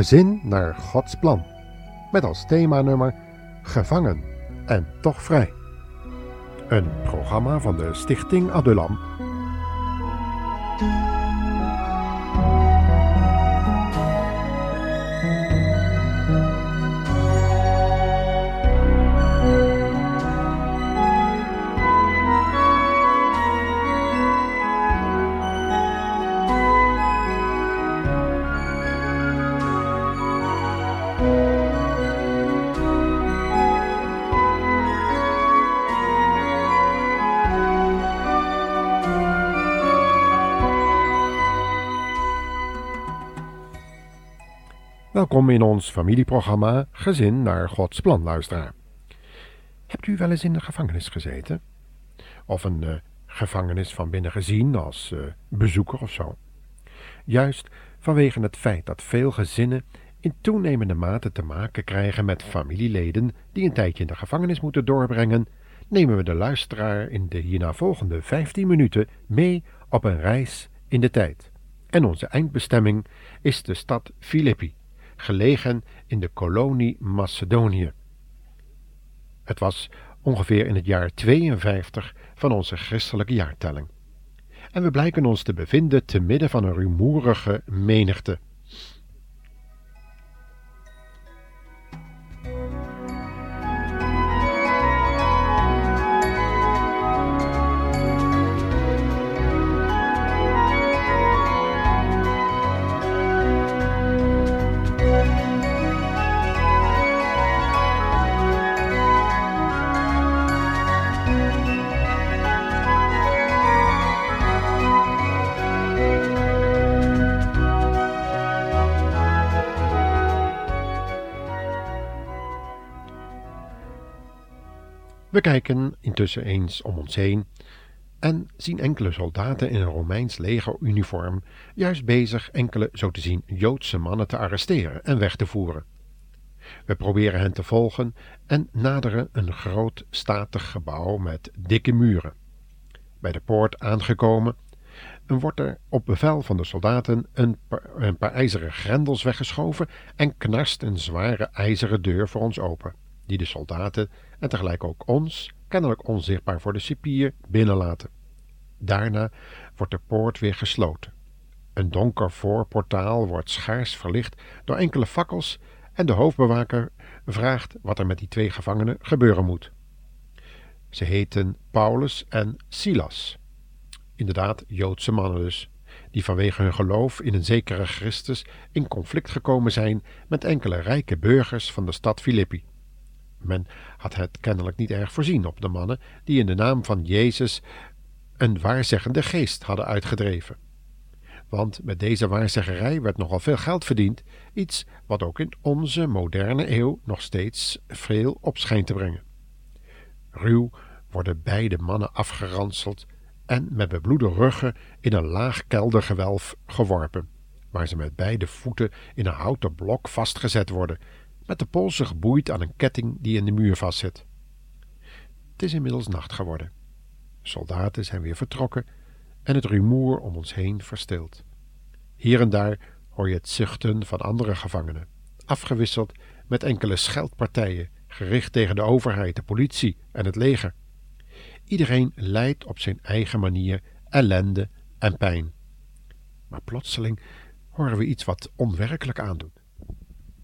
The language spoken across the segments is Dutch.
Gezin naar Gods plan. Met als themanummer Gevangen en toch vrij. Een programma van de Stichting Adulam. Welkom in ons familieprogramma Gezin naar Gods plan, luisteraar. Hebt u wel eens in de gevangenis gezeten? Of een uh, gevangenis van binnen gezien als uh, bezoeker of zo? Juist vanwege het feit dat veel gezinnen in toenemende mate te maken krijgen met familieleden die een tijdje in de gevangenis moeten doorbrengen, nemen we de luisteraar in de hierna volgende 15 minuten mee op een reis in de tijd. En onze eindbestemming is de stad Filippi gelegen in de kolonie Macedonië. Het was ongeveer in het jaar 52 van onze christelijke jaartelling. En we blijken ons te bevinden te midden van een rumoerige menigte. We kijken intussen eens om ons heen en zien enkele soldaten in een Romeins legeruniform juist bezig enkele, zo te zien, Joodse mannen te arresteren en weg te voeren. We proberen hen te volgen en naderen een groot statig gebouw met dikke muren. Bij de poort aangekomen wordt er op bevel van de soldaten een paar, een paar ijzeren grendels weggeschoven en knarst een zware ijzeren deur voor ons open, die de soldaten en tegelijk ook ons, kennelijk onzichtbaar voor de cipier, binnenlaten. Daarna wordt de poort weer gesloten. Een donker voorportaal wordt schaars verlicht door enkele fakkels en de hoofdbewaker vraagt wat er met die twee gevangenen gebeuren moet. Ze heten Paulus en Silas. Inderdaad, Joodse mannen dus, die vanwege hun geloof in een zekere Christus in conflict gekomen zijn met enkele rijke burgers van de stad Filippi. Men had het kennelijk niet erg voorzien op de mannen die in de naam van Jezus een waarzeggende geest hadden uitgedreven. Want met deze waarzeggerij werd nogal veel geld verdiend, iets wat ook in onze moderne eeuw nog steeds veel op schijnt te brengen. Ruw worden beide mannen afgeranseld en met bebloede ruggen in een laag keldergewelf geworpen, waar ze met beide voeten in een houten blok vastgezet worden met de polsen geboeid aan een ketting die in de muur vastzit. Het is inmiddels nacht geworden. Soldaten zijn weer vertrokken en het rumoer om ons heen verstilt. Hier en daar hoor je het zuchten van andere gevangenen, afgewisseld met enkele scheldpartijen gericht tegen de overheid, de politie en het leger. Iedereen lijdt op zijn eigen manier ellende en pijn. Maar plotseling horen we iets wat onwerkelijk aandoet.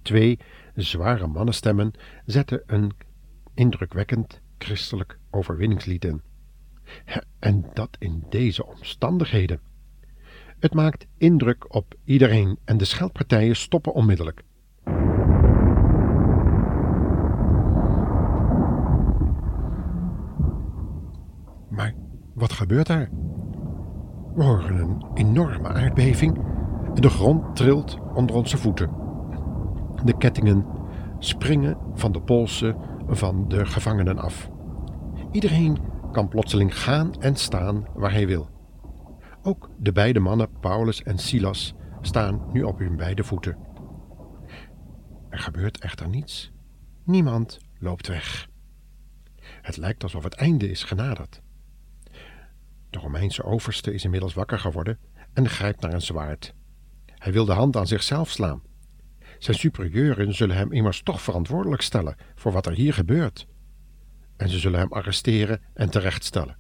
Twee zware mannenstemmen zetten een indrukwekkend christelijk overwinningslied in. En dat in deze omstandigheden. Het maakt indruk op iedereen en de scheldpartijen stoppen onmiddellijk. Maar wat gebeurt daar? We horen een enorme aardbeving en de grond trilt onder onze voeten. De kettingen springen van de polsen van de gevangenen af. Iedereen kan plotseling gaan en staan waar hij wil. Ook de beide mannen, Paulus en Silas, staan nu op hun beide voeten. Er gebeurt echter niets. Niemand loopt weg. Het lijkt alsof het einde is genaderd. De Romeinse overste is inmiddels wakker geworden en grijpt naar een zwaard. Hij wil de hand aan zichzelf slaan. Zijn superieuren zullen hem immers toch verantwoordelijk stellen voor wat er hier gebeurt. En ze zullen hem arresteren en terechtstellen.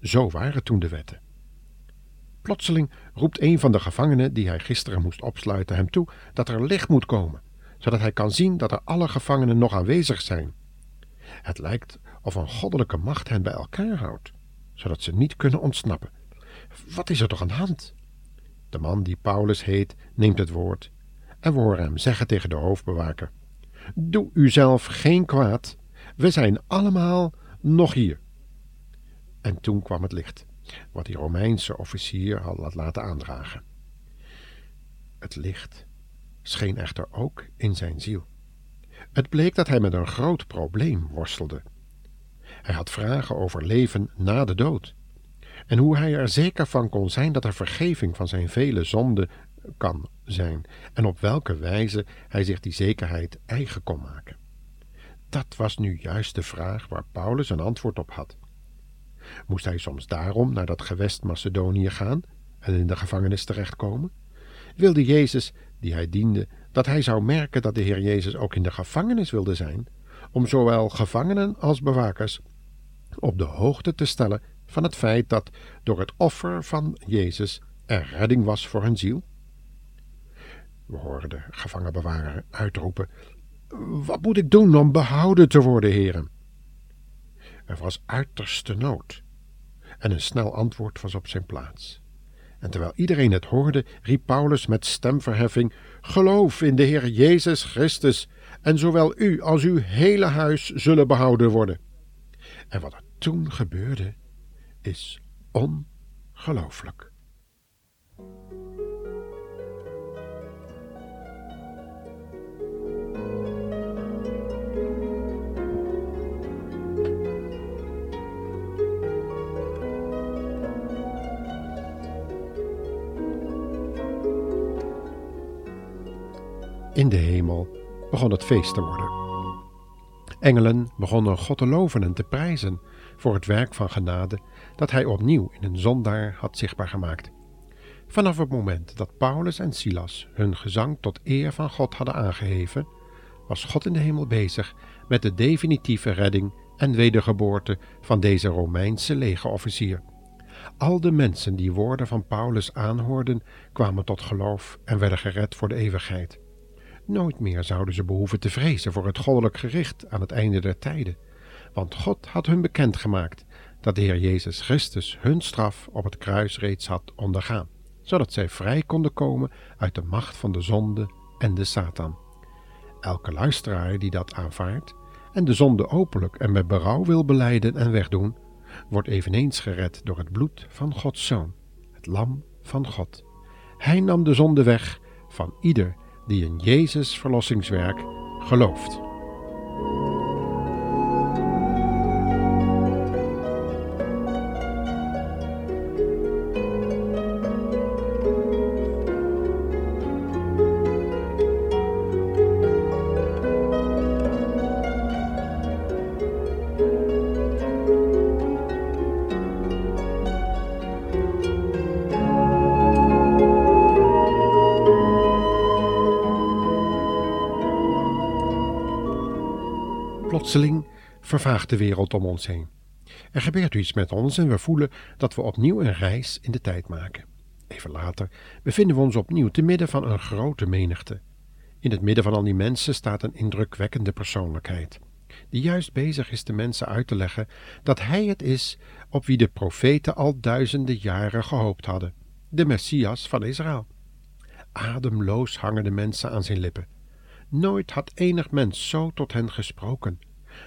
Zo waren toen de wetten. Plotseling roept een van de gevangenen die hij gisteren moest opsluiten hem toe dat er licht moet komen, zodat hij kan zien dat er alle gevangenen nog aanwezig zijn. Het lijkt of een goddelijke macht hen bij elkaar houdt, zodat ze niet kunnen ontsnappen. Wat is er toch aan de hand? De man die Paulus heet neemt het woord en hem zeggen tegen de hoofdbewaker: Doe uzelf geen kwaad, we zijn allemaal nog hier. En toen kwam het licht, wat die Romeinse officier had laten aandragen. Het licht scheen echter ook in zijn ziel. Het bleek dat hij met een groot probleem worstelde. Hij had vragen over leven na de dood en hoe hij er zeker van kon zijn dat er vergeving van zijn vele zonden kan zijn en op welke wijze hij zich die zekerheid eigen kon maken. Dat was nu juist de vraag waar Paulus een antwoord op had. Moest hij soms daarom naar dat gewest Macedonië gaan en in de gevangenis terechtkomen? Wilde Jezus, die hij diende, dat hij zou merken dat de Heer Jezus ook in de gevangenis wilde zijn, om zowel gevangenen als bewakers op de hoogte te stellen van het feit dat door het offer van Jezus er redding was voor hun ziel? We horen de gevangenbewarer uitroepen: Wat moet ik doen om behouden te worden, heren? Er was uiterste nood en een snel antwoord was op zijn plaats. En terwijl iedereen het hoorde, riep Paulus met stemverheffing: Geloof in de Heer Jezus Christus, en zowel u als uw hele huis zullen behouden worden. En wat er toen gebeurde, is ongelooflijk. In de hemel begon het feest te worden. Engelen begonnen God te loven en te prijzen voor het werk van genade dat hij opnieuw in een zondaar had zichtbaar gemaakt. Vanaf het moment dat Paulus en Silas hun gezang tot eer van God hadden aangeheven, was God in de hemel bezig met de definitieve redding en wedergeboorte van deze Romeinse legerofficier. Al de mensen die woorden van Paulus aanhoorden, kwamen tot geloof en werden gered voor de eeuwigheid. Nooit meer zouden ze behoeven te vrezen voor het goddelijk gericht aan het einde der tijden, want God had hun bekendgemaakt dat de Heer Jezus Christus hun straf op het kruis reeds had ondergaan, zodat zij vrij konden komen uit de macht van de zonde en de Satan. Elke luisteraar die dat aanvaardt en de zonde openlijk en met berouw wil beleiden en wegdoen, wordt eveneens gered door het bloed van Gods Zoon, het Lam van God. Hij nam de zonde weg van ieder die in Jezus verlossingswerk gelooft. Vervaagt de wereld om ons heen. Er gebeurt iets met ons en we voelen dat we opnieuw een reis in de tijd maken. Even later bevinden we ons opnieuw te midden van een grote menigte. In het midden van al die mensen staat een indrukwekkende persoonlijkheid, die juist bezig is de mensen uit te leggen dat hij het is op wie de profeten al duizenden jaren gehoopt hadden, de Messias van Israël. Ademloos hangen de mensen aan zijn lippen. Nooit had enig mens zo tot hen gesproken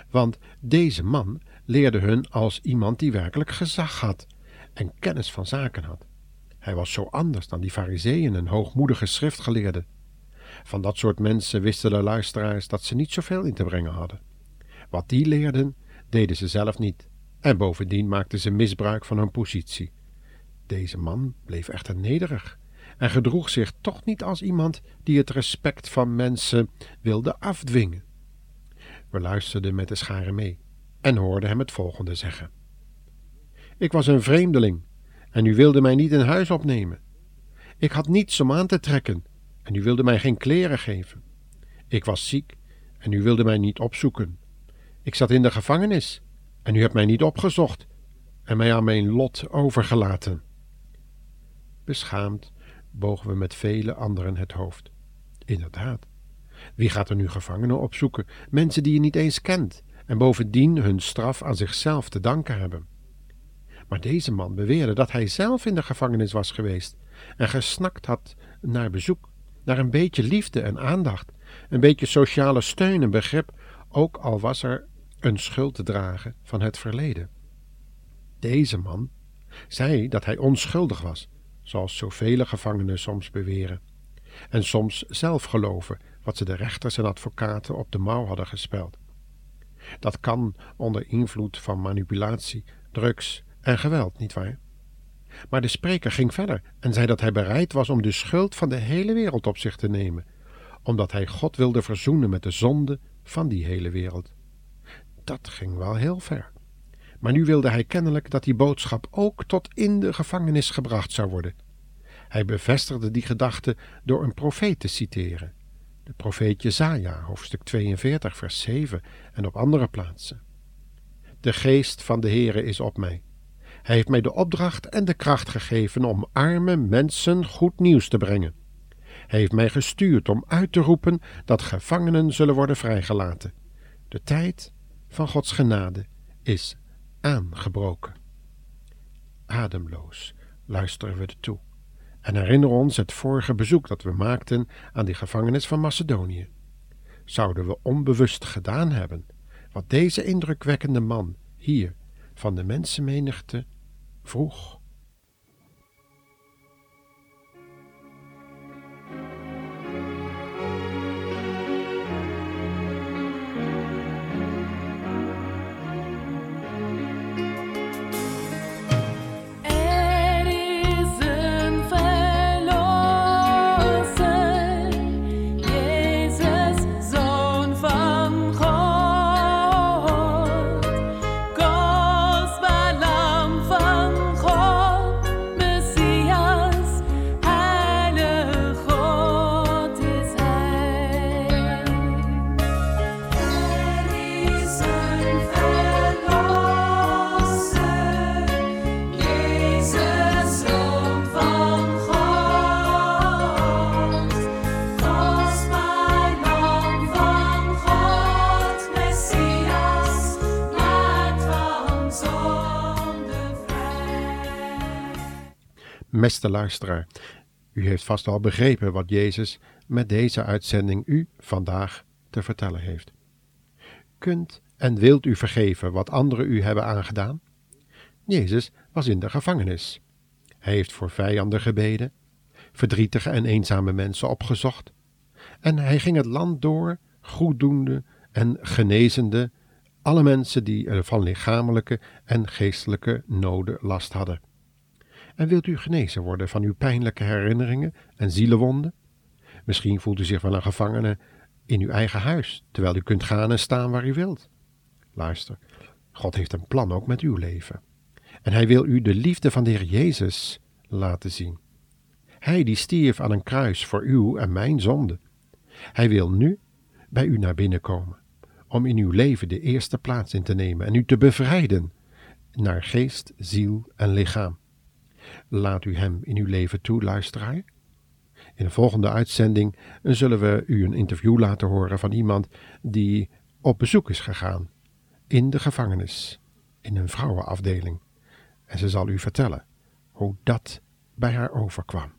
want deze man leerde hun als iemand die werkelijk gezag had en kennis van zaken had. Hij was zo anders dan die fariseeën en hoogmoedige schriftgeleerden. Van dat soort mensen wisten de luisteraars dat ze niet zoveel in te brengen hadden. Wat die leerden, deden ze zelf niet, en bovendien maakten ze misbruik van hun positie. Deze man bleef echter nederig en gedroeg zich toch niet als iemand die het respect van mensen wilde afdwingen. We luisterden met de scharen mee en hoorden hem het volgende zeggen. Ik was een vreemdeling en u wilde mij niet in huis opnemen. Ik had niets om aan te trekken en u wilde mij geen kleren geven. Ik was ziek en u wilde mij niet opzoeken. Ik zat in de gevangenis en u hebt mij niet opgezocht en mij aan mijn lot overgelaten. Beschaamd bogen we met vele anderen het hoofd. Inderdaad, wie gaat er nu gevangenen opzoeken? Mensen die je niet eens kent en bovendien hun straf aan zichzelf te danken hebben. Maar deze man beweerde dat hij zelf in de gevangenis was geweest en gesnakt had naar bezoek, naar een beetje liefde en aandacht, een beetje sociale steun en begrip, ook al was er een schuld te dragen van het verleden. Deze man zei dat hij onschuldig was, zoals zoveel gevangenen soms beweren, en soms zelf geloven wat ze de rechters en advocaten op de mouw hadden gespeld. Dat kan onder invloed van manipulatie, drugs en geweld, nietwaar? Maar de spreker ging verder en zei dat hij bereid was om de schuld van de hele wereld op zich te nemen, omdat hij God wilde verzoenen met de zonde van die hele wereld. Dat ging wel heel ver. Maar nu wilde hij kennelijk dat die boodschap ook tot in de gevangenis gebracht zou worden. Hij bevestigde die gedachte door een profeet te citeren. De profeet Jezaja, hoofdstuk 42, vers 7 en op andere plaatsen. De geest van de Heere is op mij. Hij heeft mij de opdracht en de kracht gegeven om arme mensen goed nieuws te brengen. Hij heeft mij gestuurd om uit te roepen dat gevangenen zullen worden vrijgelaten. De tijd van Gods genade is aangebroken. Ademloos luisteren we er toe en herinneren ons het vorige bezoek dat we maakten aan die gevangenis van Macedonië. Zouden we onbewust gedaan hebben wat deze indrukwekkende man hier van de mensenmenigte vroeg? Beste u heeft vast al begrepen wat Jezus met deze uitzending u vandaag te vertellen heeft. Kunt en wilt u vergeven wat anderen u hebben aangedaan? Jezus was in de gevangenis. Hij heeft voor vijanden gebeden, verdrietige en eenzame mensen opgezocht, en hij ging het land door, goeddoende en genezende alle mensen die van lichamelijke en geestelijke noden last hadden. En wilt u genezen worden van uw pijnlijke herinneringen en zielenwonden? Misschien voelt u zich wel een gevangene in uw eigen huis, terwijl u kunt gaan en staan waar u wilt. Luister, God heeft een plan ook met uw leven. En hij wil u de liefde van de Heer Jezus laten zien. Hij die stierf aan een kruis voor uw en mijn zonde. Hij wil nu bij u naar binnen komen, om in uw leven de eerste plaats in te nemen en u te bevrijden naar geest, ziel en lichaam. Laat u hem in uw leven toe, luisteraar. In de volgende uitzending zullen we u een interview laten horen van iemand die op bezoek is gegaan in de gevangenis, in een vrouwenafdeling. En ze zal u vertellen hoe dat bij haar overkwam.